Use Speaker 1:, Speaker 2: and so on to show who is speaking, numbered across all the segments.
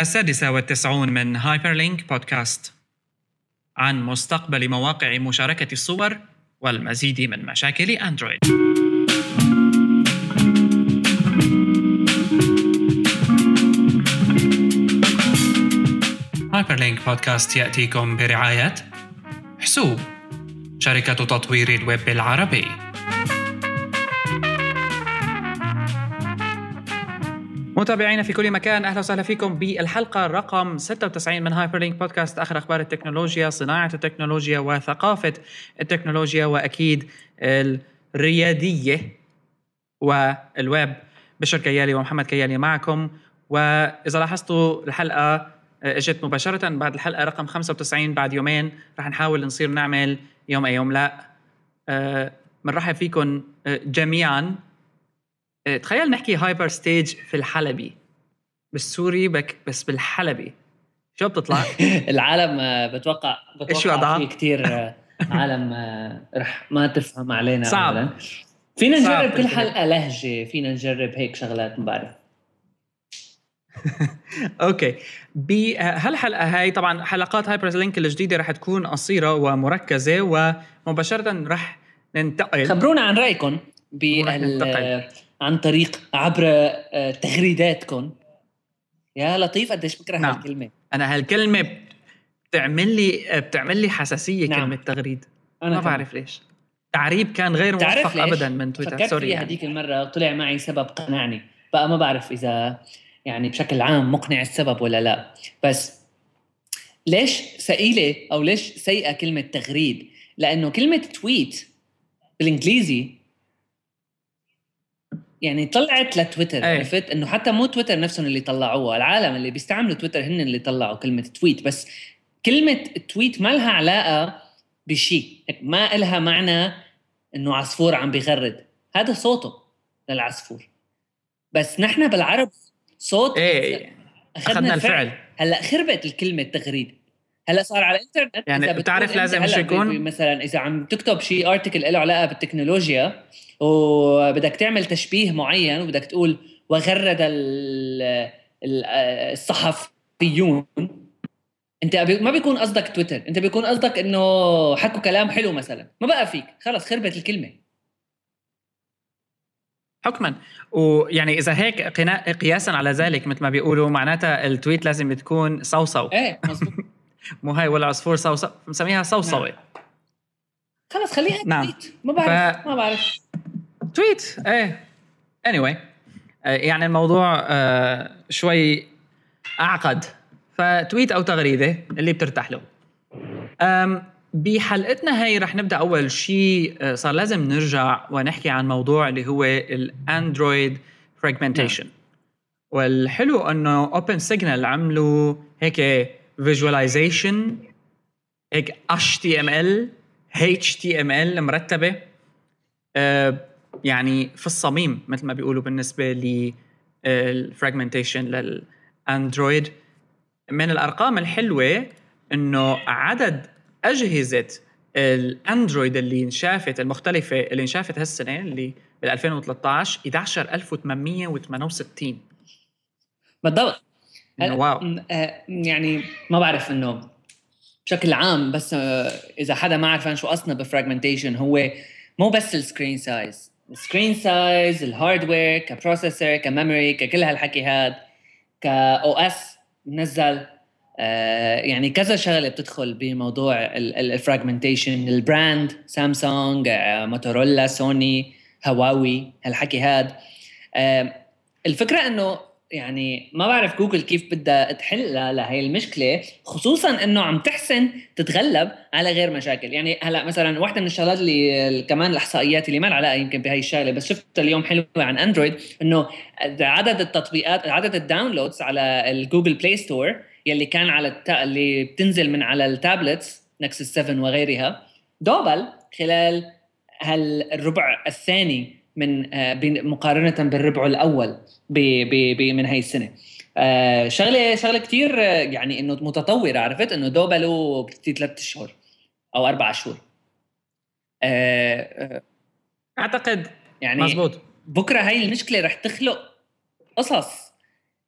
Speaker 1: السادسة والتسعون من هايبر لينك بودكاست. عن مستقبل مواقع مشاركة الصور والمزيد من مشاكل أندرويد. هايبر لينك بودكاست يأتيكم برعاية حسوب شركة تطوير الويب العربي. متابعينا في كل مكان أهلا وسهلا فيكم بالحلقة رقم 96 من هايبر لينك بودكاست آخر أخبار التكنولوجيا، صناعة التكنولوجيا وثقافة التكنولوجيا وأكيد الريادية والويب. بشر كيالي ومحمد كيالي معكم. وإذا لاحظتوا الحلقة إجت مباشرة بعد الحلقة رقم 95 بعد يومين رح نحاول نصير نعمل يوم أي يوم لا. بنرحب فيكم جميعا. آه، تخيل نحكي هايبر ستيج في الحلبي بالسوري بك بس بالحلبي شو بتطلع؟
Speaker 2: العالم آه، بتوقع بتوقع
Speaker 1: وضعها؟
Speaker 2: في كثير آه، عالم رح ما تفهم علينا
Speaker 1: صعب
Speaker 2: أبداً. فينا
Speaker 1: صعب
Speaker 2: نجرب كل. حلقة لهجة فينا نجرب هيك شغلات ما بعرف
Speaker 1: أوكي بهالحلقه هاي طبعا حلقات هايبر لينك الجديدة رح تكون قصيرة ومركزة ومباشرة رح ننتقل
Speaker 2: خبرونا عن
Speaker 1: رأيكم.
Speaker 2: بال عن طريق عبر آه، تغريداتكم يا لطيف قديش بكره
Speaker 1: نعم.
Speaker 2: هالكلمه
Speaker 1: أنا هالكلمة بتعمل لي بتعمل لي حساسية
Speaker 2: نعم.
Speaker 1: كلمة تغريد
Speaker 2: أنا
Speaker 1: ما. بعرف ليش تعريب كان غير موفق؟ ابدا من تويتر
Speaker 2: فكرت
Speaker 1: سوري يعني.
Speaker 2: هذيك المرة طلع معي سبب قنعني بقى ما بعرف إذا يعني بشكل عام مقنع السبب ولا لا بس ليش ثقيله أو ليش سيئة كلمة تغريد لأنه كلمة تويت بالإنجليزي يعني طلعت لتويتر
Speaker 1: أي.
Speaker 2: عرفت؟ إنه حتى مو تويتر نفسهم اللي طلعوها العالم اللي بيستعملوا تويتر هن اللي طلعوا كلمة تويت بس كلمة تويت ما لها علاقة بشيء ما إلها معنى إنه عصفور عم بيغرد. هذا صوته للعصفور. بس نحن بالعرب صوت
Speaker 1: إيه أخذنا الفعل.
Speaker 2: هلأ خربت الكلمة تغريد. هلا صار على الإنترنت
Speaker 1: يعني بتعرف لازم شو
Speaker 2: ب-
Speaker 1: يكون؟
Speaker 2: مثلا إذا عم تكتب شيء ارتكل له علاقة بالتكنولوجيا وبدك تعمل تشبيه معين وبدك تقول وغرد ال- ال- الصحفيون أنت ما بيكون قصدك تويتر أنت بيكون قصدك إنه حكوا كلام حلو مثلا. ما بقى فيك خلص خربت الكلمة.
Speaker 1: حكما. ويعني إذا هيك قياسا على ذلك مثل ما بيقولوا معناتها التويت لازم تكون صوصو.
Speaker 2: إيه مزبوط
Speaker 1: مو هاي ولا عصفور صوصو مسميها صوصوه
Speaker 2: خلص خليها
Speaker 1: نعم.
Speaker 2: تويت ما بعرف
Speaker 1: ف-
Speaker 2: ما بعرف.
Speaker 1: تويت إيه. Anyway. آه، يعني الموضوع آه، شوي أعقد. فتويت أو تغريدة اللي بترتاح له. بحلقتنا هاي رح نبدأ أول شيء آه، صار لازم نرجع ونحكي عن موضوع اللي هو الأندرويد fragmentation والحلو إنه OpenSignal عملوا هيك visualization هيك HTML HTML مرتبة آه، يعني في الصميم مثل ما بيقولوا بالنسبة لل fragmentation للأندرويد. من الأرقام الحلوة إنه عدد أجهزة الأندرويد اللي انشافت المختلفة اللي انشافت هالسنة اللي بال 2013 11868
Speaker 2: بالضبط
Speaker 1: إنه wow.
Speaker 2: م- آه، يعني ما بعرف إنه بشكل عام بس آه، إذا حدا ما عرفان شو قصدنا ب fragmentation هو مو بس السكرين سايز السكرين سايز الهاردوير كبروسيسور كميموري ككل هالحكي هاد ك OS منزل. يعني كذا شغلة بتدخل بموضوع ال fragmentation ال brand سامسونج موتورولا سوني هواوي هالحكي هاد. الفكرة إنه يعني ما بعرف جوجل كيف بدها تحل لهي المشكلة خصوصا إنه عم تحسن تتغلب على غير مشاكل. يعني هلأ مثلا واحدة من الشغلات اللي كمان الإحصائيات اللي ما لها علاقة يمكن بهي الشغلة بس شفت اليوم حلوة عن اندرويد إنه عدد التطبيقات عدد ال downloads على ال Google Play Store يلي كان على التا... اللي بتنزل من على ال tablets Nexus 7 وغيرها double خلال هالربع الثاني من آه، مقارنة بالربع الأول ب ب ب من هاي السنة. آه شغلة شغلة كثير يعني إنه متطورة عرفت؟ إنه doubleوا بتدي ثلاث أشهر أو أربع شهور. آه آه،
Speaker 1: أعتقد
Speaker 2: يعني
Speaker 1: مزبوط.
Speaker 2: بكرة هاي المشكلة رح تخلق قصص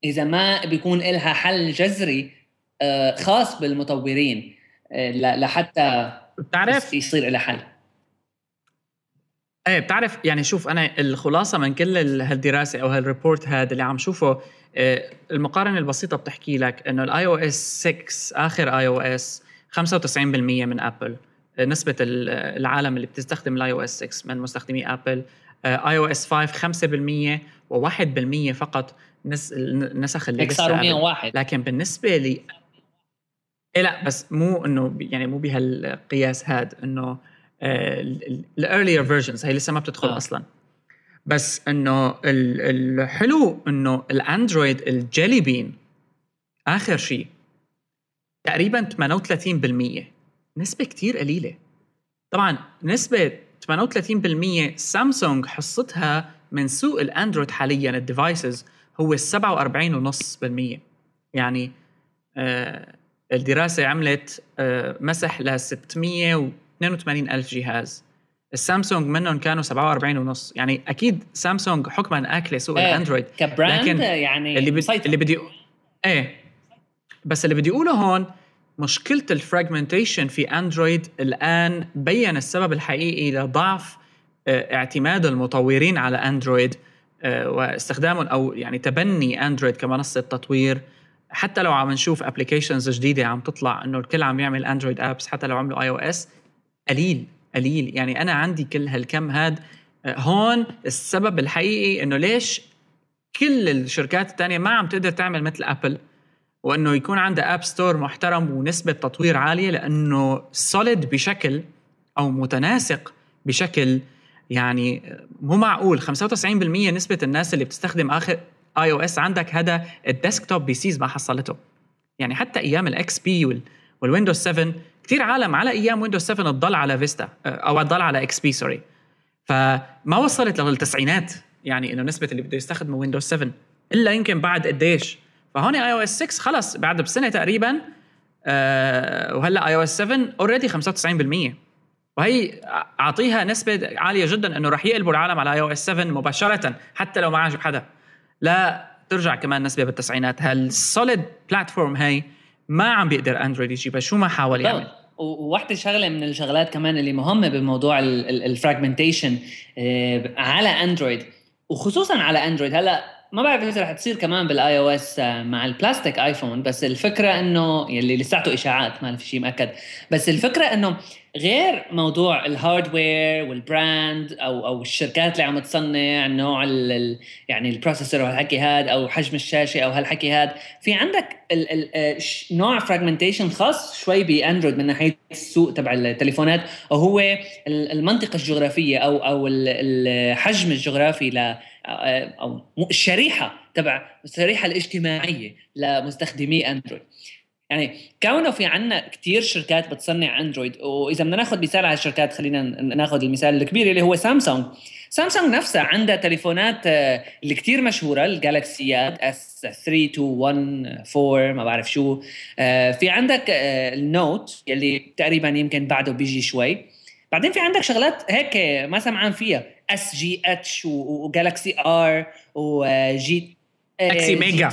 Speaker 2: إذا ما بيكون لها حل جذري آه، خاص بالمطورين آه، لحتى
Speaker 1: بتعرف؟
Speaker 2: يصير لها حل.
Speaker 1: إيه بتعرف يعني شوف أنا الخلاصة من كل هالدراسة أو هال report هذا اللي عم شوفه آه، المقارنة البسيطة بتحكي لك إنه ال iOS 6 آخر iOS 95% من Apple نسبة العالم اللي بتستخدم ال iOS 6 من مستخدمي Apple iOS 5 5% و1% فقط نس النسخ اللي
Speaker 2: صاروا 101
Speaker 1: لكن بالنسبة لي إيه لا بس مو إنه يعني مو بهالقياس هاد إنه ال earlier versions هي لسه ما بتدخل آه. أصلا. بس إنه الحلو إنه الأندرويد ال Jelly Bean آخر شيء تقريبا 38% نسبة كتير قليلة. طبعا نسبة 38% سامسونج حصتها من سوق الأندرويد حاليا ال devices هو 47.5% يعني آه الدراسة عملت آه مسح ل 600 82000 جهاز. السامسونج منهم كانوا 47 ونص. يعني أكيد سامسونج حكما اكله سوق إيه. الأندرويد
Speaker 2: ك brand لكن يعني
Speaker 1: اللي, بد... اللي بدي إيه. بس اللي بدي أقوله هون مشكلة ال fragmentation في أندرويد الآن بين السبب الحقيقي لضعف آه، اعتماد المطورين على أندرويد آه، واستخدامهم أو يعني تبني أندرويد كمنصة تطوير. حتى لو عم نشوف applications جديدة عم تطلع إنه الكل عم يعمل أندرويد apps حتى لو عملوا iOS قليل قليل. يعني أنا عندي كل هالكم هاد آه، هون السبب الحقيقي إنه ليش كل الشركات الثانية ما عم تقدر تعمل مثل Apple وإنه يكون عندها app store محترم ونسبة تطوير عالية لأنه solid بشكل أو متناسق بشكل يعني مو معقول. 95% نسبة الناس اللي بتستخدم آخر iOS عندك هذا ال desktop PCs ما حصلته. يعني حتى أيام ال XP وال Windows 7 كثير عالم على أيام Windows 7 تضل على Vista أو تضل على XP sorry فما وصلت للتسعينات يعني إنه نسبة اللي بده يستخدموا Windows 7 إلا يمكن بعد قديش. فهون iOS 6 خلص بعد بسنة تقريبا أه وهلأ iOS 7 already 95% وهي أعطيها نسبة عالية جدا إنه رح يقلبوا العالم على iOS 7 مباشرة حتى لو ما عجب حدا. لا ترجع كمان نسبة بالتسعينات. هال solid platform هي ما عم بيقدر اندرويد يجيبها. شو ما حاول يعمل.
Speaker 2: وواحدة شغلة من الشغلات كمان اللي مهمة بموضوع ال fragmentation آه، على اندرويد وخصوصا على اندرويد هلأ ما بعرف إذا رح تصير كمان بال iOS مع ال plastic iPhone بس الفكرة إنه يلي لساته إشاعات ما في شيء مأكد. بس الفكرة إنه غير موضوع ال hardware وال brand أو أو الشركات اللي عم تصنع نوع ال يعني ال processor وهالحكي هذا أو حجم الشاشة أو هالحكي هذا في عندك ال ال آه، نوع fragmentation خاص شوي باندرويد من ناحية السوق تبع التليفونات وهو المنطقة الجغرافية أو أو الحجم الجغرافي ل آه، أو الشريحة تبع الشريحة الاجتماعية لمستخدمي اندرويد يعني كونه في عنا كثير شركات بتصنع أندرويد وإذا بدنا ناخذ مثال على الشركات خلينا ناخذ المثال الكبير اللي هو سامسونج. سامسونج نفسها عندها تليفونات آه، اللي كثير مشهورة ال Galaxyات S 3 2 1 4 ما بعرف شو. آه، في عندك آه، ال Note يلي تقريبا يمكن بعده بيجي شوي. بعدين في عندك شغلات هيك ما سمعان فيها SGH و Galaxy R وجي
Speaker 1: اكسي Mega.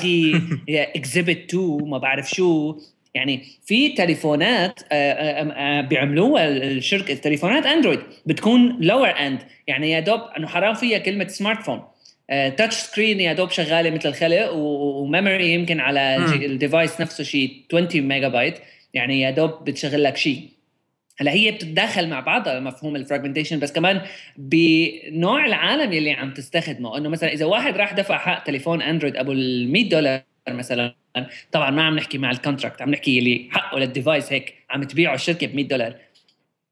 Speaker 2: Exhibit 2 ما بعرف شو. يعني في تليفونات آه، آه، آه، بيعملوها الشركة تليفونات أندرويد بتكون lower end يعني يا دوب إنه حرام فيها كلمة smartphone touch screen يا دوب شغالة مثل الخلق و memory يمكن على ال device نفسه شيء 20 ميجا بايت يعني يا دوب بتشغل لك شيء هلا هي بتتداخل مع بعضها مفهوم ال fragmentation بس كمان بنوع العالم يلي عم تستخدمه. إنه مثلا إذا واحد راح دفع حق تليفون اندرويد أبو ال 100 دولار مثلا طبعا ما عم نحكي مع ال contract عم نحكي يلي حقه لل device هيك عم تبيعه الشركة ب 100 دولار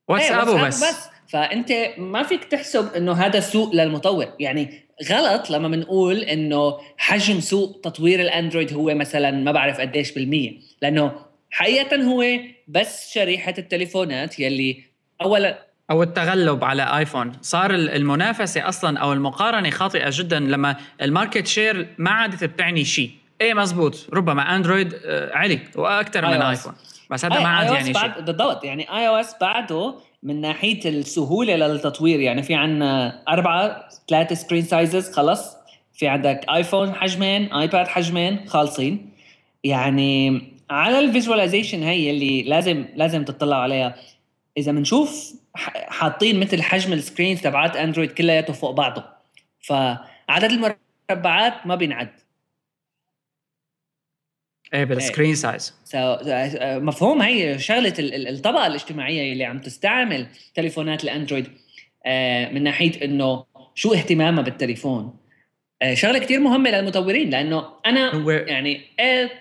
Speaker 1: إيه، بس. بس.
Speaker 2: فأنت ما فيك تحسب إنه هذا سوق للمطور. يعني غلط لما بنقول إنه حجم سوق تطوير الاندرويد هو مثلا ما بعرف قديش بالمية لأنه حقيقة هو بس شريحة التليفونات يلي اولا
Speaker 1: أو التغلب على آيفون. صار المنافسة أصلا أو المقارنة خاطئة جدا لما ال market share ما عادت بتعني شيء. إيه مزبوط. ربما أندرويد آه، أعلى وأكثر من آيفون. بس هذا ما عاد يعني
Speaker 2: شيء. بالضبط. يعني iOS بعده من ناحية السهولة للتطوير. يعني في عندنا أربعة ثلاثة screen sizes خلص. في عندك آيفون حجمين آيباد حجمين خالصين. يعني على ال visualization هي اللي لازم لازم تطلع عليها. إذا بنشوف حاطين مثل حجم ال screen تبعات أندرويد كلياته فوق بعضه فعدد المربعات ما بينعد.
Speaker 1: إيه بال screen size
Speaker 2: مفهوم هي شغلة الطبقة الاجتماعية اللي عم تستعمل تليفونات الأندرويد. آه، من ناحية إنه شو اهتمامها بالتليفون. آه، شغلة كتير مهمة للمطورين لأنه أنا. يعني إيه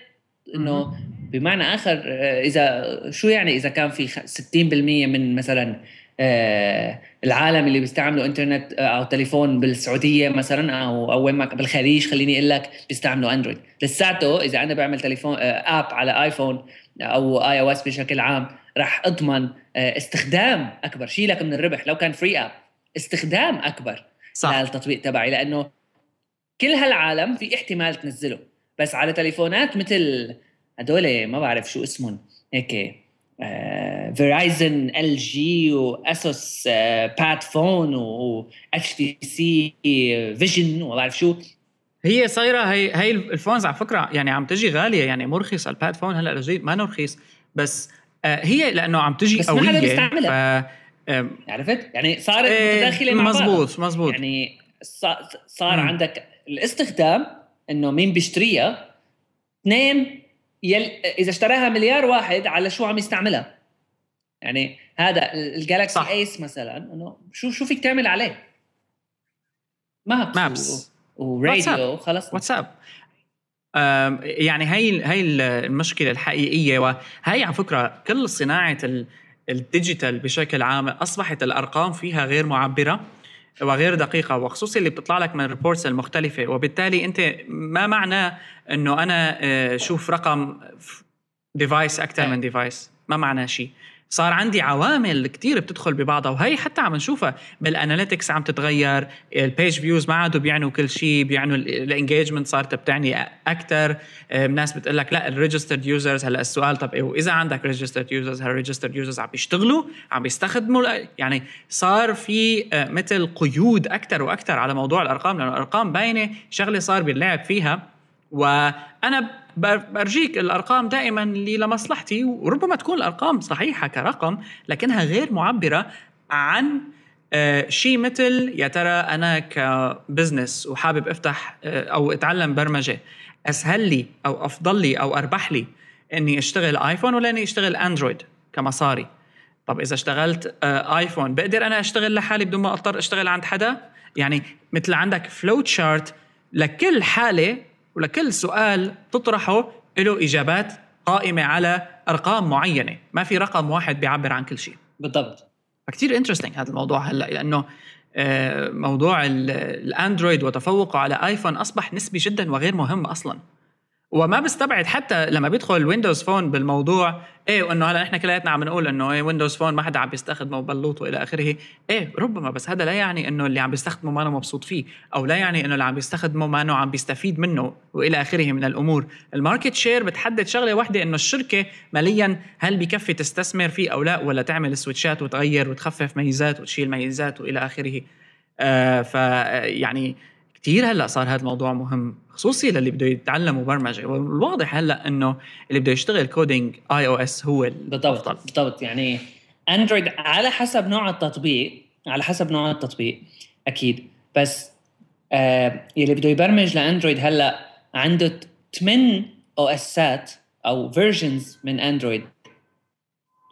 Speaker 2: إنه بمعنى آخر آه، إذا شو يعني إذا كان في 60% من مثلا آه، العالم اللي بيستعملوا إنترنت أو تليفون بالسعودية مثلا أو أو وين ما بالخليج خليني أقول لك بيستعملوا أندرويد. لساته إذا أنا بعمل تليفون app على ايفون أو iOS بشكل عام راح أضمن استخدام أكبر. شيلك من الربح. لو كان free app استخدام أكبر صح. للتطبيق تبعي. لأنه كل هالعالم في احتمال تنزله. بس على تليفونات مثل هدول ما بعرف شو اسمهم. هيك Verizon LG و Asus PadFone و HTC Vision وما بعرف شو.
Speaker 1: هي صايرة هي هي ال phones على فكرة يعني عم تجي غالية يعني مرخص ال PadFone هلأ الجديد ما رخيص بس آه، هي لأنه عم تجي
Speaker 2: بس
Speaker 1: قوية
Speaker 2: ما حدا بيستعملها. عرفت؟ يعني صارت
Speaker 1: إيه، متداخلة مع مزبوط مزبوط.
Speaker 2: يعني صار. عندك الاستخدام إنه مين بيشتريها اثنين يل... إذا اشتراها مليار واحد على شو عم يستعملها؟ يعني هذا ال Galaxy Ace مثلا إنه شو شو فيك تعمل عليه؟
Speaker 1: maps maps
Speaker 2: وراديو خلص
Speaker 1: واتساب يعني هي هي المشكلة الحقيقية وهي على فكرة كل صناعة ال digital بشكل عام أصبحت الأرقام فيها غير معبرة. وغير دقيقة وخصوصي اللي بتطلع لك من ال reports المختلفة. وبالتالي أنت ما معناه إنه أنا آه، شوف رقم device أكثر من device ما معناه شيء. صار عندي عوامل كتير بتدخل ببعضها وهي حتى عم نشوفها بال analytics عم تتغير ال page views ما عادوا بيعنوا كل شيء بيعنوا ال engagement صارت بتعني أكثر ناس بتقول لك لا ال registered users هلأ السؤال طب إيه وإذا عندك registered users هل ال registered users عم بيشتغلوا؟ عم بيستخدموا؟ يعني صار في آه، مثل قيود أكثر وأكثر على موضوع الأرقام لأنه الأرقام باينة شغلة صار باللعب فيها. وأنا برجيك الأرقام دائما اللي لمصلحتي وربما تكون الأرقام صحيحة كرقم لكنها غير معبرة عن آه، شيء مثل يا ترى أنا كبزنس وحابب أفتح آه، أو أتعلم برمجة أسهل لي أو أفضل لي أو أربح لي إني أشتغل آيفون ولا إني أشتغل أندرويد كمصاري؟ طب إذا اشتغلت آه، آيفون بقدر أنا أشتغل لحالي بدون ما أضطر أشتغل عند حدا؟ يعني مثل عندك flow chart لكل حالة ولكل سؤال تطرحه له إجابات قائمة على أرقام معينة. ما في رقم واحد بيعبر عن كل شيء.
Speaker 2: بالضبط.
Speaker 1: فكتير interesting هذا الموضوع هلأ لأنه آه، موضوع الأندرويد وتفوقه على ايفون أصبح نسبي جدا وغير مهم أصلا. وما بستبعد حتى لما بيدخل Windows Phone بالموضوع إيه وإنه هلا نحن كلياتنا عم نقول إنه إيه Windows Phone ما حدا عم بيستخدمه بلوط والى آخره. إيه ربما بس هذا لا يعني إنه اللي عم بيستخدمه ما مبسوط فيه أو لا يعني إنه اللي عم بيستخدمه ما عم بيستفيد منه وإلى آخره من الأمور. ال market share بتحدد شغلة واحدة إنه الشركة ماليا هل بكفي تستثمر فيه أو لا ولا تعمل سويتشات وتغير وتخفف ميزات وتشيل ميزات وإلى آخره. آه فيعني كثير هلأ صار هذا الموضوع مهم خصوصي للي بده يتعلموا برمجه والواضح هلأ إنه اللي بده يشتغل coding iOS هو
Speaker 2: بالضبط بالضبط. يعني اندرويد على حسب نوع التطبيق على حسب نوع التطبيق أكيد. بس آه يلي بده يبرمج لأندرويد هلأ عنده 8 OS ات أو versions من أندرويد.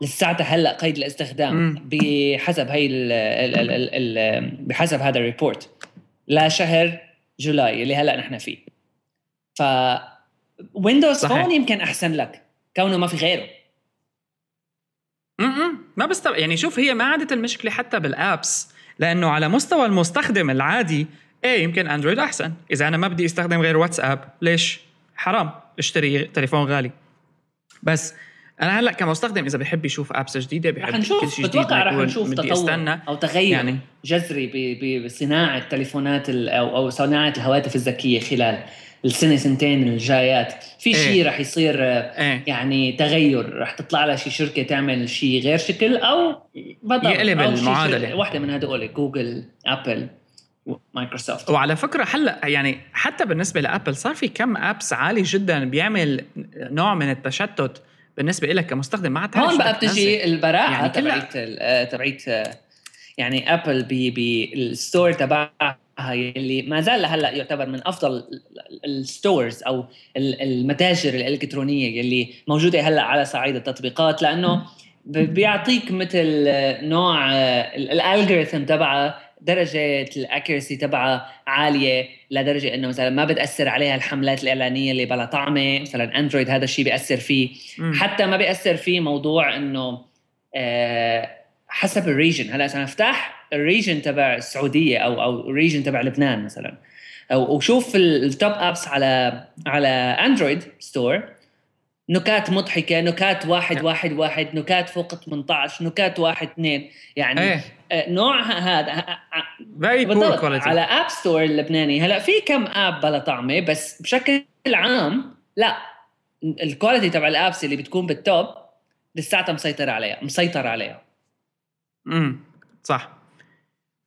Speaker 2: لساتها هلأ قيد الاستخدام بحسب هي ال ال ال ال بحسب هذا ال report لشهر July اللي هلا نحن فيه. ف Windows Phone يمكن أحسن لك كونه ما في غيره.
Speaker 1: امم ما بستو... يعني شوف هي ما عادت المشكلة حتى بال apps لأنه على مستوى المستخدم العادي إيه يمكن اندرويد أحسن. إذا أنا ما بدي أستخدم غير واتساب ليش؟ حرام. اشتري تليفون غالي. بس أنا هلأ كمستخدم إذا بحب يشوف apps جديدة بحب
Speaker 2: كل شيء جديد بتوقع رح نشوف تطور أستنى. أو تغير يعني جذري بصناعة التليفونات أو أو صناعة الهواتف الذكية خلال السنة سنتين الجايات. في. شيء رح يصير إيه. يعني تغير. رح تطلع لها شي شركة تعمل شيء غير شكل أو
Speaker 1: بالضبط يقلب المعادلة.
Speaker 2: واحدة من هدول جوجل أبل مايكروسوفت.
Speaker 1: وعلى فكرة هلأ يعني حتى بالنسبة لأبل صار في كم apps عالي جدا بيعمل نوع من التشتت. بالنسبة لك كمستخدم ما عاد
Speaker 2: هون بقى بتجي البراعه يعني تبعت آه، تبعت آه، يعني Apple بال store تبعها اللي ما زال لهلأ يعتبر من أفضل ال stores أو المتاجر الإلكترونية اللي موجودة هلأ على صعيد التطبيقات لأنه بيعطيك مثل نوع ال algorithm تبعها درجة ال accuracy تبعها عالية لدرجة انه مثلا ما بتأثر عليها الحملات الإعلانية اللي بلا طعمة، مثلا اندرويد هذا الشيء بيأثر فيه، م. حتى ما بيأثر فيه موضوع انه آه حسب ال region، هلأ أنا أفتح ال region تبع السعودية أو أو ال region تبع لبنان مثلا وشوف ال top apps على على Android store نكات مضحكة نكات واحد واحد واحد نكات فوق 18 نكات واحد اثنين. يعني إيه. آه، نوع هذا بالضبط على App Store اللبناني. هلا في كم app بلا طعمة بس بشكل عام لا. ال quality تبع ال apps اللي بتكون بال top لساتها مسيطر عليها مسيطر عليها.
Speaker 1: امم صح.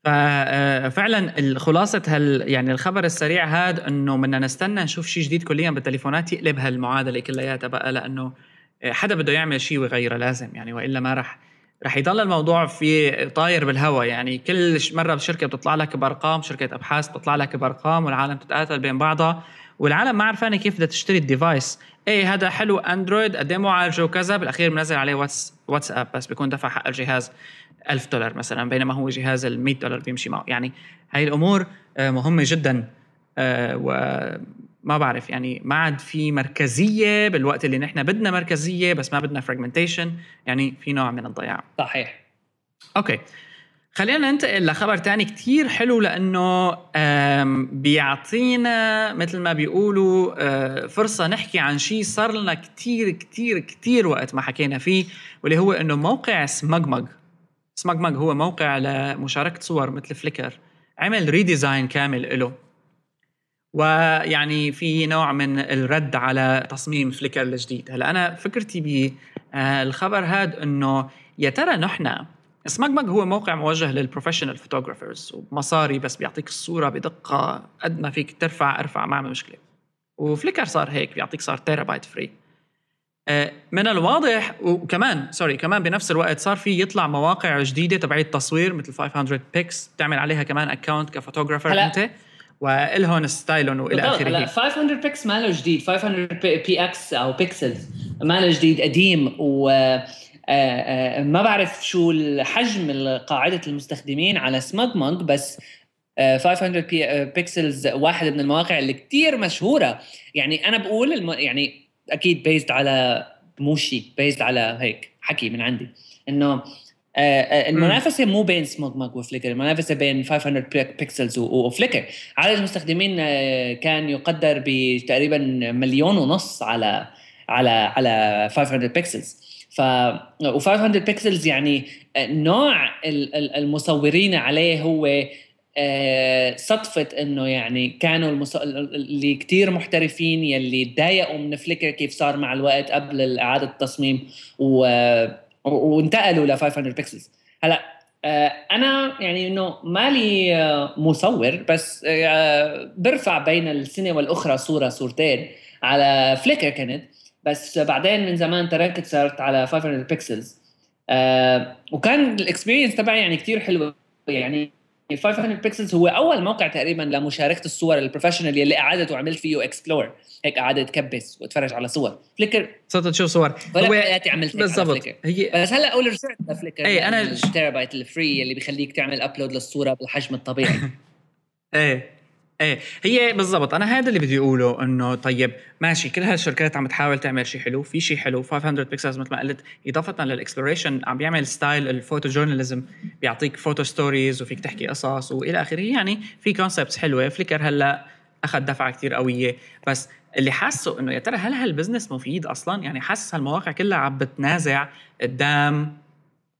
Speaker 1: ففعلا آه، خلاصة هال يعني الخبر السريع هذا إنه بدنا نستنى نشوف شيء جديد كليا بالتليفونات يقلب هالمعادلة كلياتها بقى لأنه حدا بده يعمل شيء ويغيره لازم يعني وإلا ما راح رح يضل الموضوع في طاير بالهواء يعني. كل مرة بشركة بتطلع لك بأرقام شركة أبحاث بتطلع لك بأرقام والعالم تتقاتل بين بعضها. والعالم ما عرفانه كيف بدها تشتري ال device. اي هذا حلو أندرويد قد إيه معالجه وكذا بالأخير منزل عليه واتس واتساب بس بيكون دفع حق الجهاز 1000 دولار مثلا بينما هو جهاز ال 100 دولار بيمشي معه. يعني هاي الأمور آه، مهمة جدا آه، وما بعرف يعني ما عاد في مركزية بالوقت اللي نحن بدنا مركزية بس ما بدنا fragmentation يعني في نوع من الضياع.
Speaker 2: صحيح.
Speaker 1: okay. خلينا ننتقل لخبر تاني كتير حلو لأنه بيعطينا مثل ما بيقولوا آه، فرصة نحكي عن شيء صار لنا كتير كتير كتير وقت ما حكينا فيه واللي هو أنه موقع سمجمج. سمجمج هو موقع لمشاركة صور مثل فليكر عمل redesign كامل له ويعني في نوع من الرد على تصميم فليكر الجديد. هلأ أنا فكرتي بالخبر هذا أنه يا ترى نحن سمجمج هو موقع موجه لل professional photographers بمصاري بس بيعطيك الصورة بدقة قد ما فيك ترفع ارفع ما عم مشكلة. وفليكر صار هيك بيعطيك صار تيرا بايت فري من الواضح وكمان سوري كمان بنفس الوقت صار في يطلع مواقع جديدة تبعية التصوير مثل 500 بيكس بتعمل عليها كمان اكونت كفوتوغرافر أنت والهون ستايلون وإلى آخره.
Speaker 2: هلا 500 بيكس ما له جديد 500 بي إكس أو بيكسلز ما له جديد قديم و آه، آه، ما بعرف شو الحجم قاعدة المستخدمين على سماج مونك بس 500 pixels واحد من المواقع اللي كتير مشهورة. يعني أنا بقول الم... يعني أكيد based على مو شي based على هيك حكي من عندي إنه المنافسة مو بين SmugMug وفليكر المنافسة بين 500 pixels وفليكر عدد المستخدمين كان يقدر بتقريبا مليون ونص على على على 500 pixels ف و 500 pixels يعني نوع المصورين عليه هو آه، صدفة إنه يعني كانوا المص... اللي كتير محترفين يلي تضايقوا من فليكر كيف صار مع الوقت قبل إعادة التصميم و... وانتقلوا ل 500 pixels هلأ آه، أنا يعني إنه مالي آه، مصور بس برفع بين السنة والاخرى صورة صورتين على فليكر كانت. بس بعدين من زمان تركت صارت على 500 pixels آه وكان ال experience تبعي يعني كثير حلوة. يعني 500 pixels هو أول موقع تقريبا لمشاركة الصور ال professional اللي قعدت وعملت فيه explore هيك قعدت تكبس واتفرج على صور. فليكر
Speaker 1: صرت تشوف صور.
Speaker 2: ولا هو حياتي عملت بالضبط. هي بس هلا اول رجعت لفليكر اي أنا ال terabyte ال free اللي بيخليك تعمل upload للصورة بالحجم الطبيعي.
Speaker 1: إيه. إيه هي بالضبط. أنا هذا اللي بدي أقوله إنه طيب ماشي كل هالشركات عم تحاول تعمل شيء حلو في شيء حلو 500 pixels مثل ما قلت إضافة لل exploration عم بيعمل style ال photojournalism بيعطيك photo stories وفيك تحكي قصص وإلى آخره. يعني في concepts حلوة فليكر هلأ أخذ دفعة كتير قوية. بس اللي حاسه إنه يا ترى هل هال business مفيد أصلا؟ يعني حاسس هالمواقع كلها عم بتنازع قدام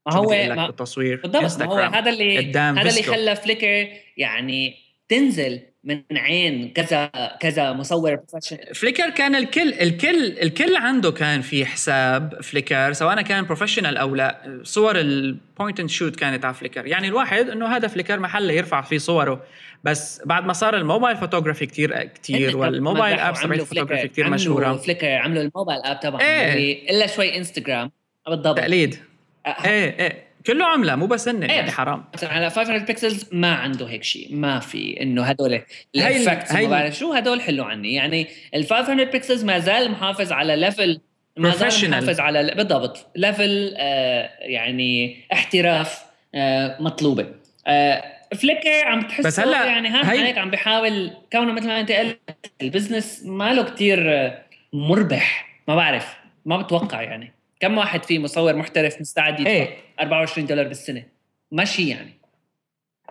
Speaker 2: هو
Speaker 1: التصوير
Speaker 2: بالضبط هو هذا اللي هذا اللي خلى فليكر يعني تنزل. من عين كذا كذا مصور professional
Speaker 1: فليكر كان الكل الكل الكل عنده كان في حساب فليكر سواء كان professional أو لا. صور ال point and shoot كانت على فليكر. يعني الواحد إنه هذا فليكر محل يرفع فيه صوره. بس بعد ما صار ال mobile photography كتير كتير وال mobile apps تبعت الفوتوغرافي كتير مشهورة.
Speaker 2: فليكر عملوا ال mobile app تبعهم إيه. إلا شوي انستغرام بالضبط.
Speaker 1: تقليد. أه. إيه إيه. كله عملة مو بس هن يعني حرام.
Speaker 2: على 500 pixels ما عنده هيك شيء ما في إنه هدول ال effects ما بعرف شو هدول حلوا عني. يعني ال 500 pixels ما زال محافظ على level ما زال محافظ على بالضبط level آه يعني احتراف آه مطلوبة. آه فليكر عم تحس
Speaker 1: بس هلأ
Speaker 2: يعني ها هيك عم بيحاول كونه مثل ما أنت قلت ال business ما له كثير مربح ما بعرف ما بتوقع يعني. كم واحد في مصور محترف مستعد يدفع إيه؟ 24 دولار بالسنة؟ ماشي يعني.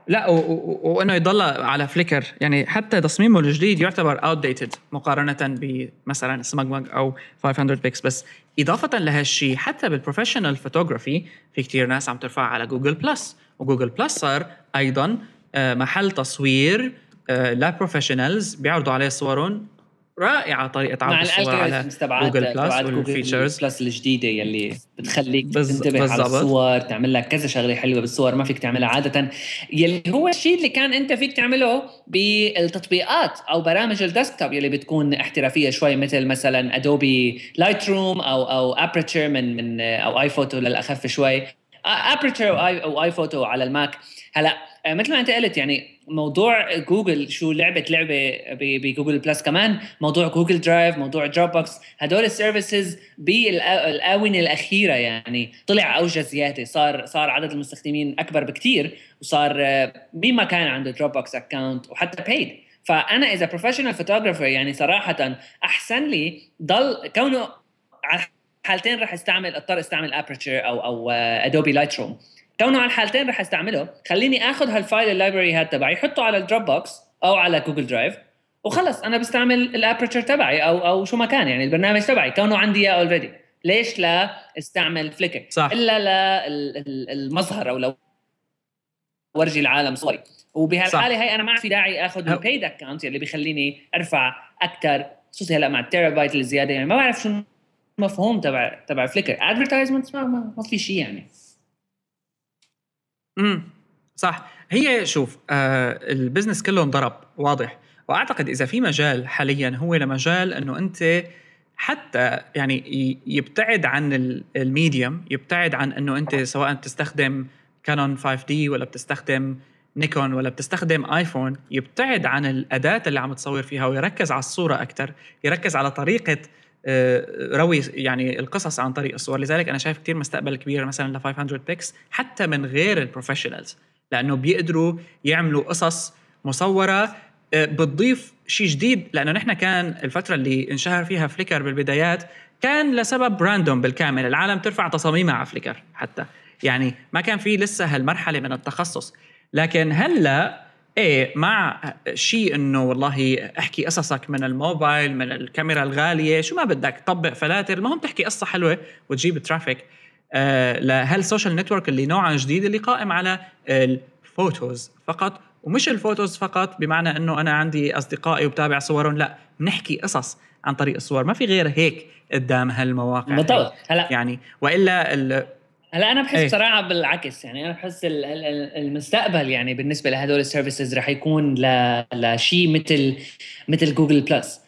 Speaker 1: لا وإنه يضل على Flickr. يعني حتى تصميمه الجديد يعتبر outdated مقارنه بمثلا سماج أو 500 بيكس بس إضافة لهالشيء حتى بال professional photography في كتير ناس عم ترفع على Google Plus و Google Plus صار أيضا آه، محل تصوير لا آه، professionals بيعرضوا عليه صورهم رائعة طريقة عرض الصور على Google Plus وال
Speaker 2: features. Plus الجديدة يلي بتخليك بز... تنتبه بالزبط. على الصور تعمل لك كذا شغلة حلوة بالصور ما فيك تعملها عادة. يلي هو الشيء اللي كان أنت فيك تعمله بالتطبيقات أو برامج ال desktop يلي بتكون احترافية شوي مثل مثلا Adobe Lightroom أو أو Aperture من من أو iPhoto للأخف شوي. Aperture أو اي أو iPhoto على ال Mac. هلأ مثل ما انت قلت يعني موضوع جوجل شو لعبة لعبة ب Google Plus كمان موضوع Google Drive موضوع Dropbox هدول ال services بالأونة الأخيرة يعني. طلع أوجه زيادة صار صار عدد المستخدمين أكبر بكثير وصار مين آه، ما كان عنده Dropbox account وحتى paid فأنا إذا professional photographer يعني صراحة أحسن لي ضل كونه على حالتين رح استعمل أضطر استعمل Aperture أو أو Adobe Lightroom كونه على الحالتين رح أستعمله خليني آخذ هال file ال library هاد تبعي حطه على ال Dropbox أو على Google Drive وخلص أنا بستعمل ال Aperture تبعي أو أو شو ما كان يعني البرنامج تبعي كونه عندي إياه already ليش لا استعمل Flickr
Speaker 1: صح.
Speaker 2: إلا للمظهر أو لو ورجي العالم صوري وبهالحالة هي أنا ما في داعي آخذ ال paid account اللي بيخليني أرفع أكثر خصوصي هلأ مع التيرابايت الزيادة يعني ما بعرف شو المفهوم تبع تبع Flickr advertisement ما, ما, ما في شيء يعني.
Speaker 1: امم صح. هي شوف آه ال business كله انضرب واضح. وأعتقد إذا في مجال حاليا هو لمجال إنه أنت حتى يعني يبتعد عن ال medium يبتعد عن إنه أنت سواء تستخدم Canon 5D ولا بتستخدم نيكون ولا بتستخدم iPhone يبتعد عن الأداة اللي عم تصور فيها ويركز على الصورة أكثر يركز على طريقة روي يعني القصص عن طريق الصور. لذلك أنا شايف كثير مستقبل كبير مثلا ل 500px حتى من غير ال professionals لأنه بيقدروا يعملوا قصص مصورة آه، بتضيف شيء جديد. لأنه نحن كان الفترة اللي انشهر فيها Flickr بالبدايات كان لسبب random بالكامل. العالم ترفع تصاميمها على Flickr حتى. يعني ما كان في لسه هالمرحلة من التخصص. لكن هلأ إيه مع شيء إنه والله أحكي قصصك من الموبايل من الكاميرا الغالية شو ما بدك طبق فلاتر المهم تحكي قصة حلوة وتجيب traffic آه لهال social network اللي نوعا جديد اللي قائم على ال photos فقط ومش ال photos فقط بمعنى إنه أنا عندي أصدقائي وبتابع صورهم لا بنحكي قصص عن طريق الصور. ما في غير هيك قدام هالمواقع.
Speaker 2: بالضبط. هلا
Speaker 1: يعني وإلا
Speaker 2: هلا أنا بحس إيه. بصراحة بالعكس يعني أنا بحس المستقبل يعني بالنسبة لهدول ال services رح يكون لشيء مثل مثل Google Plus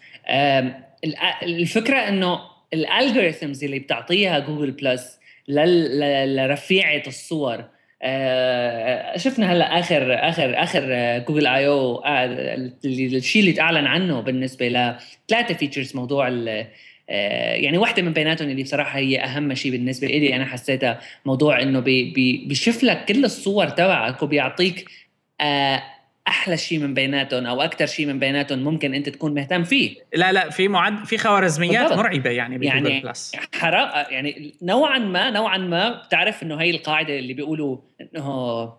Speaker 2: الفكرة إنه ال algorithms اللي بتعطيها Google Plus لرفيعة الصور آه، شفنا هلأ اخر اخر آخر Google I/O الشيء اللي تعلن عنه بالنسبة لثلاثه features موضوع يعني واحدة من بيناتهم اللي بصراحة هي أهم شيء بالنسبة لي أنا حسيتها موضوع إنه بي بي بيشوف لك كل الصور تبعك وبيعطيك آه، أحلى شيء من بيناتهم أو أكثر شيء من بيناتهم ممكن أنت تكون مهتم فيه.
Speaker 1: لا لا في معد في خوارزميات بالضبط. مرعبة يعني
Speaker 2: يعني Plus. حرا يعني نوعا ما نوعا ما بتعرف إنه هي القاعدة اللي بيقولوا إنه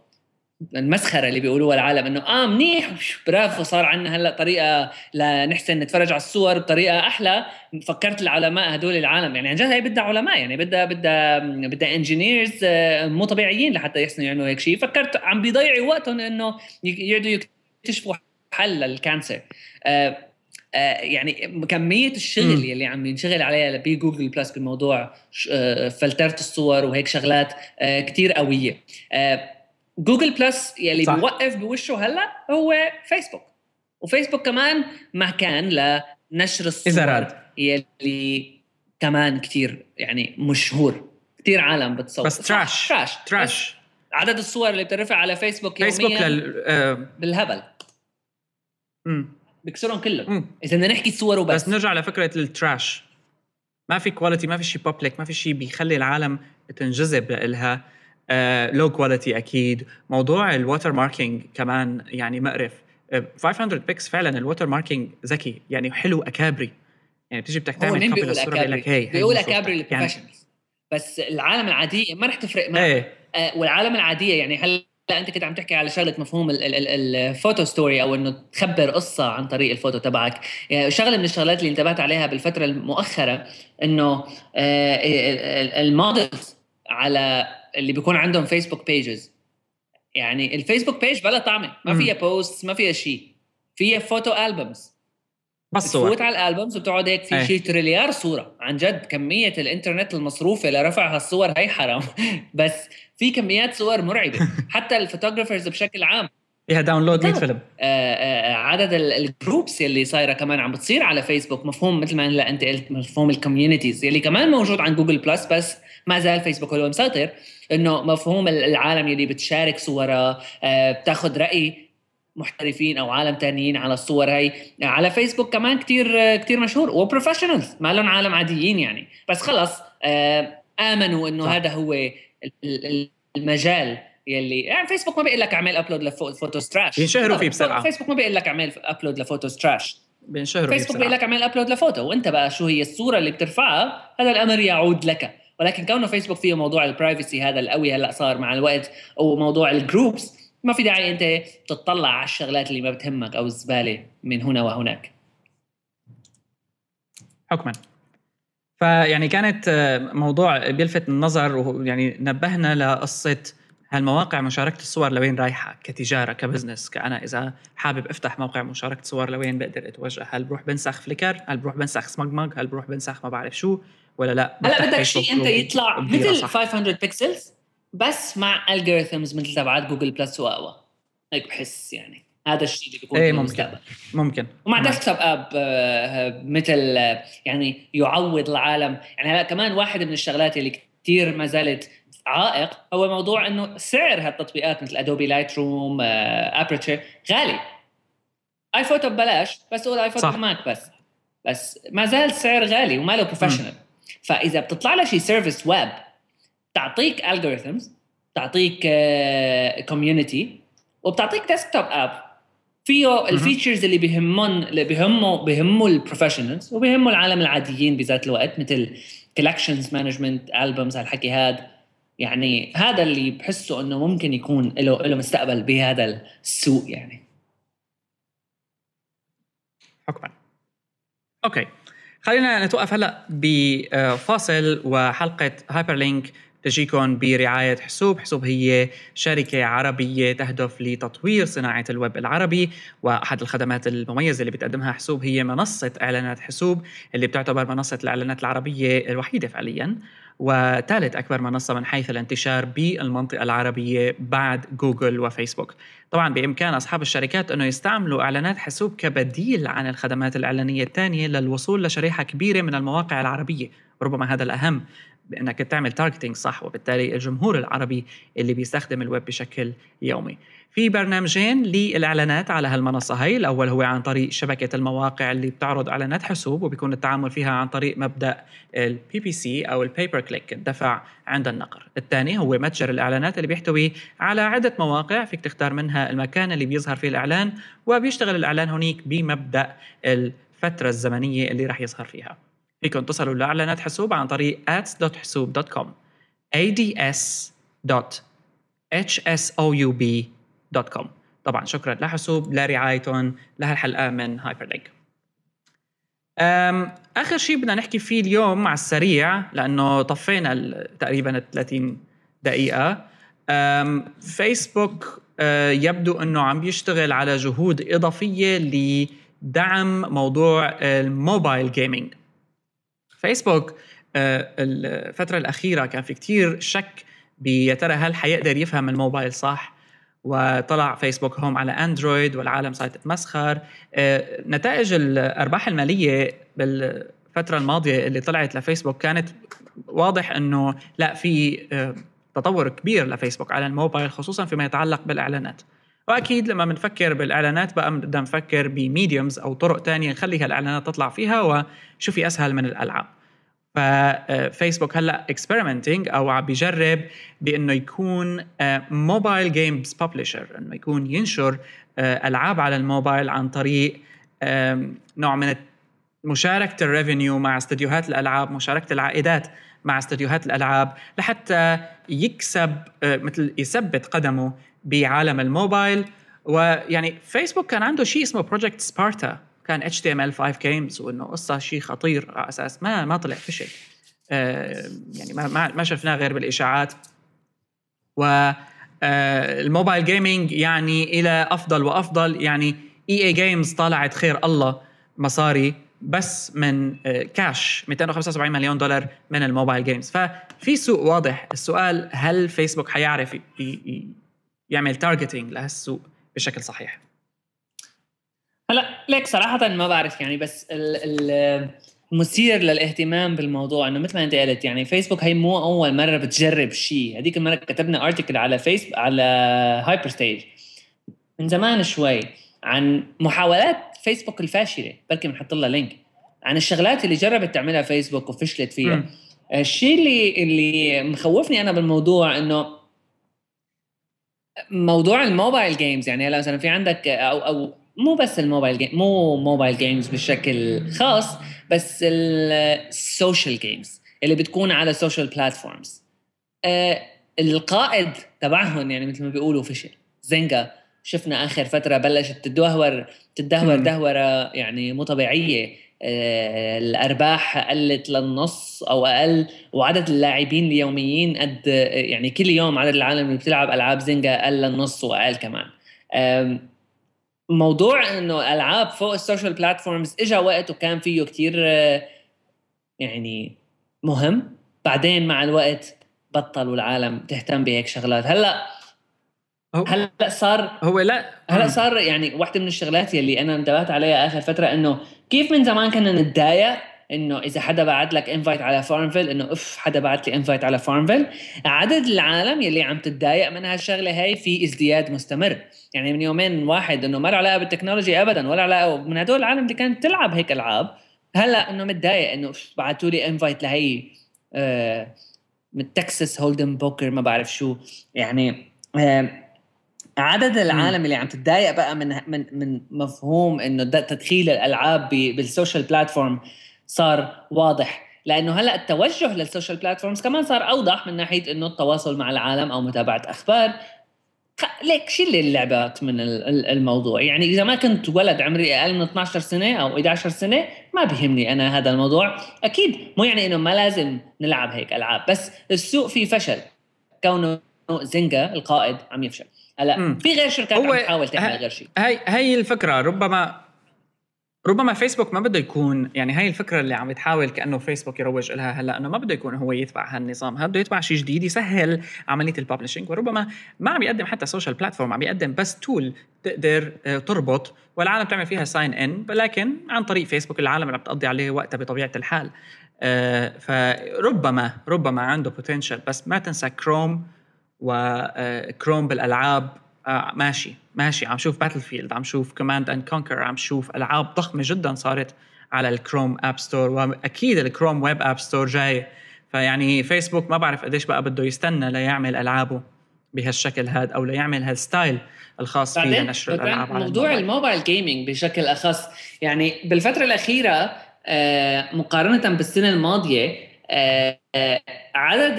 Speaker 2: المسخرة اللي بيقولوها العالم إنه آه منيح برافو صار عندنا هلأ طريقة لنحسن نتفرج على الصور بطريقة أحلى. فكرت العلماء هدول العالم يعني عن جد هي بدها علماء يعني بدها بدها بدها engineers آه، مو طبيعيين لحتى يحسنوا يعملوا هيك شيء. فكرت عم بيضيعوا وقتهم إنه يقعدوا يكتشفوا حل لل cancer. آه آه يعني كمية الشغل. يلي عم ينشغل عليها ب Google Plus بموضوع آه، فلترة الصور وهيك شغلات كتير قوية. آه Google Plus يلي
Speaker 1: صح.
Speaker 2: بيوقف بوشه هلا هو Facebook. و Facebook كمان مكان لنشر الصور
Speaker 1: راد.
Speaker 2: يلي كمان كتير يعني مشهور. كتير عالم بتصور.
Speaker 1: بس
Speaker 2: trash.
Speaker 1: trash.
Speaker 2: trash. عدد الصور اللي بترفع على فيسبوك يوميا
Speaker 1: فيسبوك لل آه،
Speaker 2: بالهبل.
Speaker 1: مم.
Speaker 2: بكسرهم كلهم. إذا بدنا نحكي صور وبس.
Speaker 1: بس نرجع لفكرة ال trash. ما في quality ما في شيء public ما في شيء بيخلي العالم تنجذب لها لو quality أكيد. موضوع ال watermarking كمان يعني مقرف. آه، 500px فعلا ال watermarking ذكي يعني حلو أكابري. يعني بتيجي بدك تعمل copy
Speaker 2: بيقول
Speaker 1: للصورة بيقول لك؟ هي
Speaker 2: بيقول. أكابري
Speaker 1: يعني
Speaker 2: لل professionals بس العالم العادية ما رح تفرق معها
Speaker 1: إيه.
Speaker 2: آه، والعالم العادية يعني هلا أنت كنت عم تحكي على شغلة مفهوم ال- ال- ال- ال photo story أو إنه تخبر قصة عن طريق الفوتو تبعك. يعني شغلة من الشغلات اللي انتبهت عليها بالفترة المؤخرة إنه آه، ال- ال- ال models على اللي بيكون عندهم فيسبوك pages يعني الفيسبوك page بلا طعمة. ما. فيها post ما فيها شيء فيها photo albums
Speaker 1: بس صور.
Speaker 2: بتفوت على الالبومز وبتقعد هيك في
Speaker 1: إيه.
Speaker 2: شيء تريليار صورة. عن جد كمية الإنترنت المصروفة لرفع هالصور هي حرام. بس في كميات صور مرعبة. حتى ال photographers بشكل عام.
Speaker 1: فيها download 100
Speaker 2: بالضبط.
Speaker 1: فيلم.
Speaker 2: آه، آه، عدد ال- ال groups يلي صايرة كمان عم بتصير على فيسبوك مفهوم مثل ما هلا أنت قلت مفهوم ال communities يلي كمان موجود عن جوجل بلس بس ما زال فيسبوك هو مسيطر إنه مفهوم ال- العالم يلي بتشارك صورها آه، بتاخذ رأي محترفين أو عالم تانيين على الصور هي على فيسبوك كمان كتير كتير مشهور وب professionals ما لهم عالم عاديين يعني. بس خلص آه، آمنوا
Speaker 1: إنه.
Speaker 2: هذا هو ال- ال- المجال يلي يعني فيسبوك ما بيقول لك اعمل upload ل photos trash
Speaker 1: بينشهروا فيه بسرعة.
Speaker 2: فيسبوك ما بيقول لك اعمل upload ل photos
Speaker 1: trash بينشهروا
Speaker 2: فيسبوك بيقول
Speaker 1: بسرعة.
Speaker 2: لك اعمل upload ل photo. وأنت بقى شو هي الصورة اللي بترفعها؟ هذا الأمر يعود لك. ولكن كونه فيسبوك فيه موضوع ال privacy هذا القوي هلأ صار مع الوقت وموضوع ال groups ما في داعي أنت تطلع على الشغلات اللي ما بتهمك أو الزبالة من هنا وهناك.
Speaker 1: حكما. فيعني كانت آه، موضوع بيلفت النظر ويعني نبهنا لقصة هالمواقع مشاركة الصور لوين رايحة كتجارة ك business. كأنا إذا حابب أفتح موقع مشاركة صور لوين بقدر أتوجه؟ هل بروح بنسخ فليكر؟ هل بروح بنسخ سمجمج؟ هل بروح بنسخ ما بعرف شو؟ ولا لا؟
Speaker 2: هلا بدك شيء انت يطلع مثل
Speaker 1: صح.
Speaker 2: 500 بيكسلز بس مع algorithms مثل تبعات جوجل بلس واقوى هيك بحس يعني. هذا الشيء اللي بيكون في
Speaker 1: ممكن. ممكن.
Speaker 2: ومع. desktop app آه، مثل آه، يعني يعوض العالم. يعني هلا كمان واحد من الشغلات اللي كثير ما زالت عائق هو موضوع إنه سعر هالتطبيقات مثل ادوبي لايت روم ابرتشر غالي. اي فوتو ببلاش بس قول اي فوتو
Speaker 1: صح.
Speaker 2: معك بس. بس ما زال سعر غالي وما له professional فإذا بتطلع لها شيء service web تعطيك algorithms تعطيك community وبتعطيك desktop app فيه ال features اللي بيهمون اللي بيهموا بيهموا ال professionals وبيهموا العالم العاديين بذات الوقت مثل collections management albums هالحكي هاد. يعني هذا اللي بحسه إنه ممكن يكون له له مستقبل بهذا السوق يعني.
Speaker 1: حكما. أوكي. خلينا نتوقف هلا بفاصل وحلقة هايبر لينك تجيكم برعاية حسوب. حسوب هي شركة عربية تهدف لتطوير صناعة الويب العربي وأحد الخدمات المميزة اللي بتقدمها حسوب هي منصة إعلانات حسوب اللي بتعتبر منصة الإعلانات العربية الوحيدة فعليا. وثالث أكبر منصة من حيث الانتشار بالمنطقة العربية بعد جوجل وفيسبوك. طبعا بإمكان أصحاب الشركات أنه يستعملوا إعلانات حسوب كبديل عن الخدمات الإعلانية الثانية للوصول لشريحة كبيرة من المواقع العربية. وربما هذا الأهم. بأنك تعمل targeting صح وبالتالي الجمهور العربي اللي بيستخدم الويب بشكل يومي. في برنامجين للإعلانات على هالمنصة هي، الأول هو عن طريق شبكة المواقع اللي بتعرض إعلانات حسوب وبيكون التعامل فيها عن طريق مبدأ ال PPC أو ال pay per click الدفع عند النقر. الثاني هو متجر الإعلانات اللي بيحتوي على عدة مواقع فيك تختار منها المكان اللي بيظهر فيه الإعلان وبيشتغل الإعلان هنيك بمبدأ الفترة الزمنية اللي راح يظهر فيها. فيكم تصلوا لإعلانات حسوب عن طريق ads.hsoub.com ads.hsoub.com طبعا شكرا لحسوب لرعايتهم لهالحلقة من هايبر لينك آخر شيء بدنا نحكي فيه اليوم على السريع لأنه طفينا تقريبا ال 30 دقيقة. أم، فيسبوك آه، يبدو إنه عم بيشتغل على جهود إضافية لدعم موضوع الموبايل جيمنج فيسبوك آه، الفترة الأخيرة كان في كتير شك بيا ترى هل حيقدر يفهم الموبايل صح؟ وطلع فيسبوك هوم على أندرويد والعالم صارت تتمسخر. آه، نتائج الأرباح المالية بالفترة الماضية اللي طلعت لفيسبوك كانت واضح إنه لا في تطور كبير لفيسبوك على الموبايل خصوصا فيما يتعلق بالإعلانات. وأكيد لما بنفكر بالإعلانات بقى بدنا نفكر ب mediums أو طرق تانية نخلي هالاعلانات تطلع فيها وشو في أسهل من الألعاب. ففيسبوك هلأ experimenting أو عم بيجرب بإنه يكون mobile games publisher إنه يكون ينشر آه، ألعاب على الموبايل عن طريق نوع من مشاركة ال revenue مع استديوهات الألعاب مشاركة العائدات مع استديوهات الألعاب لحتى يكسب آه، مثل يثبت قدمه بعالم الموبايل. ويعني فيسبوك كان عنده شيء اسمه Project Spartan كان HTML 5 games وإنه قصة شيء خطير على أساس ما ما طلع فشل. آه، يعني ما ما شفناه غير بالإشاعات. و آه، ال mobile gaming يعني إلى أفضل وأفضل. يعني EA Games طالعت خير الله مصاري بس من كاش 275 مليون دولار من ال mobile games. ففي سوق واضح. السؤال هل فيسبوك حيعرف يعمل targeting لهالسوق بشكل صحيح.
Speaker 2: هلا ليك صراحة ما بعرف يعني بس المثير للاهتمام بالموضوع إنه مثل ما أنت قلت يعني فيسبوك هي مو أول مرة بتجرب شيء. هذيك المرة كتبنا article على فيس على هايبرستيج من زمان شوي عن محاولات فيسبوك الفاشلة بلكي بنحط لها link عن الشغلات اللي جربت تعملها فيسبوك وفشلت فيها. الشيء اللي اللي مخوفني أنا بالموضوع إنه موضوع ال mobile games يعني هلا مثلا في عندك أو أو مو بس ال mobile game مو mobile games بشكل خاص بس ال social games اللي بتكون على social platforms آه القائد تبعهم يعني مثل ما بيقولوا فشل زنجا شفنا آخر فترة بلشت تدهور تدهور دهورة يعني مو طبيعية. الأرباح قلت للنص أو أقل وعدد اللاعبين اليوميين قد يعني كل يوم عدد العالم اللي بتلعب ألعاب زنجا قل للنص وأقل كمان. موضوع إنه ألعاب فوق السوشيال بلاتفورمز اجى وقت وكان فيه كتير آه، يعني مهم. بعدين مع الوقت بطلوا العالم تهتم بهيك شغلات. هلأ هلأ صار
Speaker 1: هو لا
Speaker 2: هلأ صار يعني واحدة من الشغلات يلي أنا انتبهت عليها آخر فترة إنه كيف من زمان كنا نتضايق إنه إذا حدا بعت لك invite على FarmVille إنه اف حدا بعت لي invite على FarmVille عدد العالم يلي عم تتضايق من هالشغلة هاي في ازدياد مستمر. يعني من يومين واحد إنه ما له علاقة بالتكنولوجيا ابدا ولا علاقة من هدول العالم اللي كانت تلعب هيك ألعاب. هلأ إنه متضايق إنه بعثوا لي invite لهي آه من Texas Hold'em Poker ما بعرف شو. يعني آه عدد العالم اللي عم تتضايق بقى من من من مفهوم إنه تدخيل الألعاب بال social platform صار واضح. لأنه هلأ التوجه لل social platforms كمان صار أوضح من ناحية إنه التواصل مع العالم أو متابعة أخبار. ليك شيل اللعبات من الموضوع؟ يعني إذا ما كنت ولد عمري أقل من 12 سنة أو 11 سنة ما بيهمني أنا هذا الموضوع. أكيد مو يعني إنه ما لازم نلعب هيك ألعاب بس السوق فيه فشل. كونه Zynga القائد عم يفشل. هلا في غير شركات عم تحاول تعمل غير شيء
Speaker 1: هي هي الفكرة. ربما ربما فيسبوك ما بده يكون يعني هاي الفكرة اللي عم يتحاول كأنه فيسبوك يروج لها هلا إنه ما بده يكون هو يتبع هالنظام. هذا بده يتبع شيء جديد يسهل عملية ال publishing وربما ما عم يقدم حتى social platform عم يقدم بس tool تقدر آه، تربط والعالم تعمل فيها sign in ولكن عن طريق فيسبوك العالم اللي عم تقضي عليه وقتها بطبيعة الحال. آه، فربما ربما عنده potential بس ما تنسى Chrome و Chrome بالألعاب آه ماشي ماشي عم شوف Battlefield عم شوف Command & Conquer عم شوف ألعاب ضخمة جدا صارت على ال Chrome App Store وأكيد ال Chrome Web App Store جاي. فيعني فيسبوك ما بعرف قديش بقى بده يستنى ليعمل ألعابه بهالشكل هذا أو ليعمل هال style الخاص فيه لنشر الألعاب
Speaker 2: على موضوع ال mobile. gaming بشكل أخص. يعني بالفترة الأخيرة آه مقارنة بالسنة الماضية آه عدد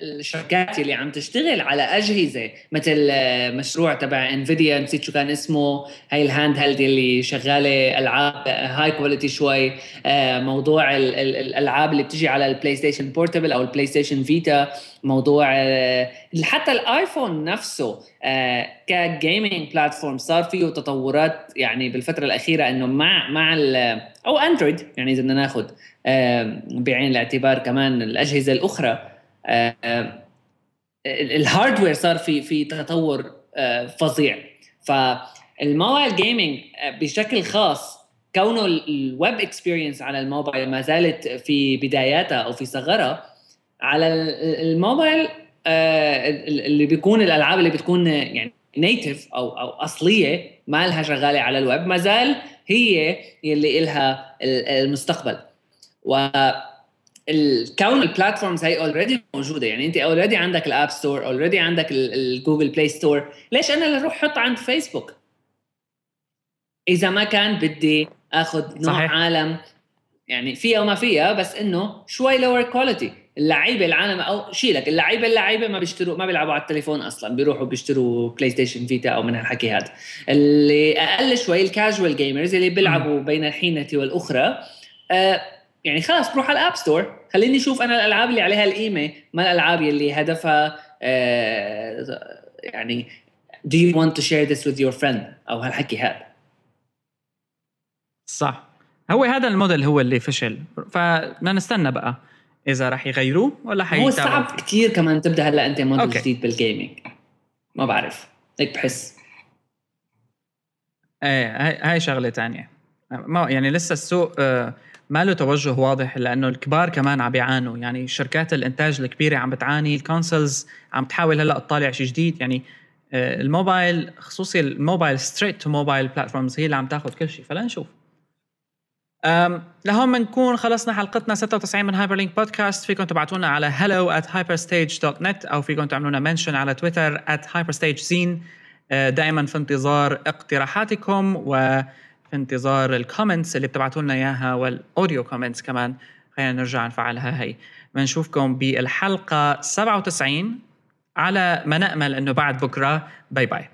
Speaker 2: الشركات اللي عم تشتغل على أجهزة مثل مشروع تبع Nvidia نسيت شو كان اسمه هاي ال handheld اللي شغالة ألعاب high quality شوي موضوع الألعاب اللي بتجي على ال PlayStation Portable أو ال PlayStation Vita موضوع حتى الآيفون نفسه ك gaming platform صار فيه تطورات يعني بالفترة الأخيرة إنه مع مع أو اندرويد يعني إذا بدنا ناخذ بعين الاعتبار كمان الأجهزة الأخرى. ال hardware صار في في تطور فظيع. فال mobile gaming بشكل خاص كونه ال web experience على الموبايل ما زالت في بداياتها أو في صغرها على الموبايل اللي بيكون الألعاب اللي بتكون يعني native أو أو أصلية ما لها شغالة على الويب ما زال هي اللي إلها المستقبل. ولكون ال platforms هي already موجودة. يعني أنت already عندك ال App Store already عندك ال Google Play Store ليش أنا اللي أروح أحط عند فيسبوك إذا ما كان بدي أخذ نوع صحيح. عالم يعني فيها وما فيها بس إنه شوي lower quality اللعيبة العالم أو شيلك اللعيبة اللعيبة ما بيشتروا ما بيلعبوا على التليفون أصلا. بيروحوا بيشتروا PlayStation Vita أو من هالحكي هذا. اللي أقل شوي ال casual gamers اللي بيلعبوا بين الحينه والأخرى آه يعني خلاص بروح على ال App Store خليني أشوف أنا الألعاب اللي عليها القيمة ما الألعاب اللي هدفها آه يعني do you want to share this with your friend أو هالحكي هذا.
Speaker 1: صح. هو هذا الموديل هو اللي فشل. فبدنا نستنى بقى إذا راح يغيروه ولا
Speaker 2: حيتابعوا. هو صعب كثير كمان تبدأ هلأ أنت موديل جديد بال gaming ما بعرف. هيك بحس.
Speaker 1: إيه هاي شغلة ثانية ما يعني لسه السوق آه ما له توجه واضح لأنه الكبار كمان عم بيعانوا. يعني شركات الإنتاج الكبيرة عم بتعاني ال consoles عم تحاول هلأ تطالع شيء جديد. يعني آه، الموبايل خصوصي الموبايل straight to mobile platforms هي اللي عم تاخذ كل شيء فلنشوف لهون بنكون خلصنا حلقتنا 96 من Hyperlink Podcast فيكم تبعتونا على hello at hyperstage.net أو فيكم تعملونا mention على تويتر at hyperstagezine آه، دائما في انتظار اقتراحاتكم و في انتظار ال comments اللي بتبعتوا لنا إياها وال audio comments كمان. خلينا نرجع نفعلها هي. بنشوفكم بالحلقة 97 على ما نأمل إنه بعد بكرة. باي باي